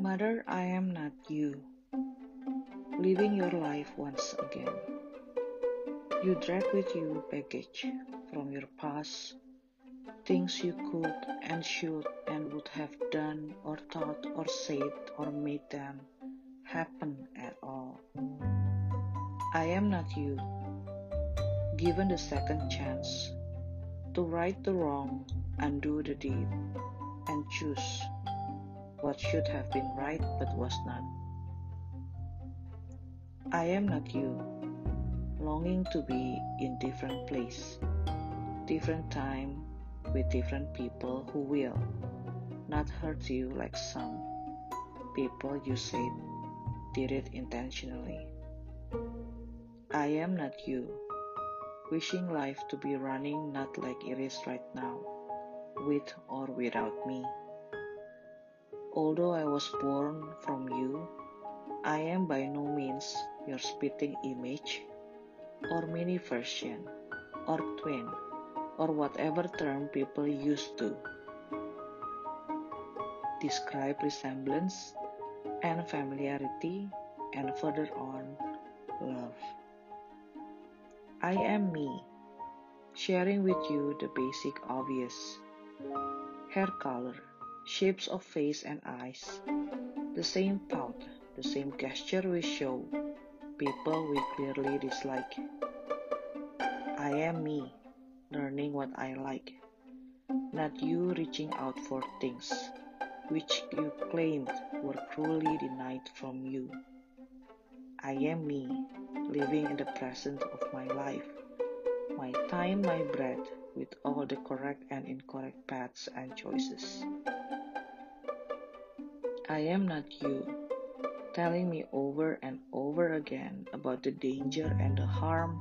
Mother, I am not you, living your life once again. You drag with you baggage from your past, things you could and should and would have done or thought or said or made them happen at all. I am not you, given the second chance to right the wrong, undo the deed, and choose what should have been right but was not. I am not you, longing to be in different place, different time, with different people who will not hurt you like some people you said did it intentionally. I am not you, wishing life to be running not like it is right now, with or without me. Although I was born from you, I am by no means your spitting image, or mini version, or twin, or whatever term people used to describe resemblance and familiarity, and further on, love. I am me, sharing with you the basic obvious hair color shapes of face and eyes, the same pout, the same gesture we show people we clearly dislike. I am me, learning what I like, not you reaching out for things which you claimed were cruelly denied from you. I am me, living in the present of my life, my time, my breath, with all the correct and incorrect paths and choices. I am not you, telling me over and over again about the danger and the harm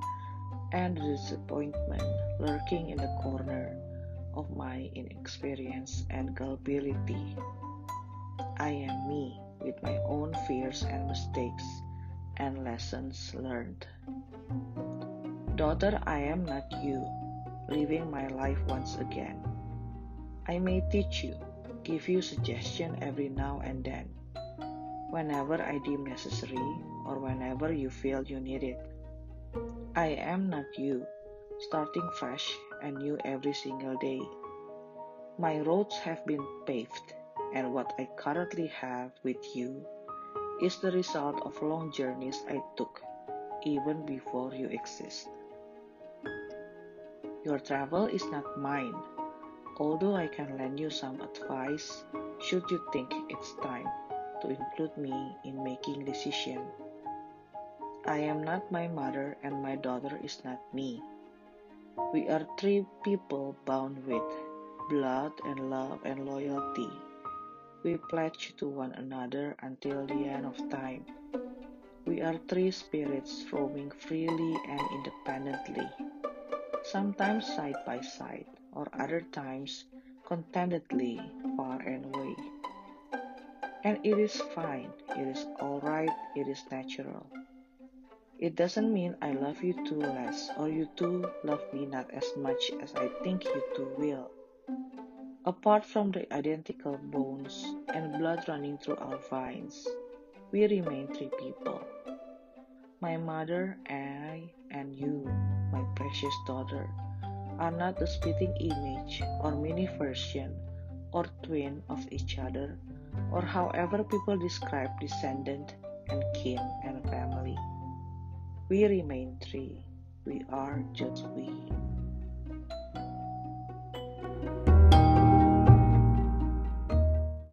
and the disappointment lurking in the corner of my inexperience and gullibility. I am me with my own fears and mistakes and lessons learned. Daughter, I am not you, living my life once again. I may teach you, give you suggestion every now and then, whenever I deem necessary or whenever you feel you need it. I am not you, starting fresh and new every single day. My roads have been paved, and what I currently have with you is the result of long journeys I took even before you exist. Your travel is not mine, although I can lend you some advice should you think it's time to include me in making decision. I am not my mother and my daughter is not me. We are three people bound with blood and love and loyalty. We pledge to one another until the end of time. We are three spirits roaming freely and independently, sometimes side by side or other times contentedly far and away. And it is fine, it is alright, it is natural. It doesn't mean I love you too less or you too love me not as much as I think you two will. Apart from the identical bones and blood running through our veins, we remain three people. My mother, I, and you, my precious daughter are not the spitting image or mini version or twin of each other, or however people describe descendant and kin and family. We remain three. We are just we.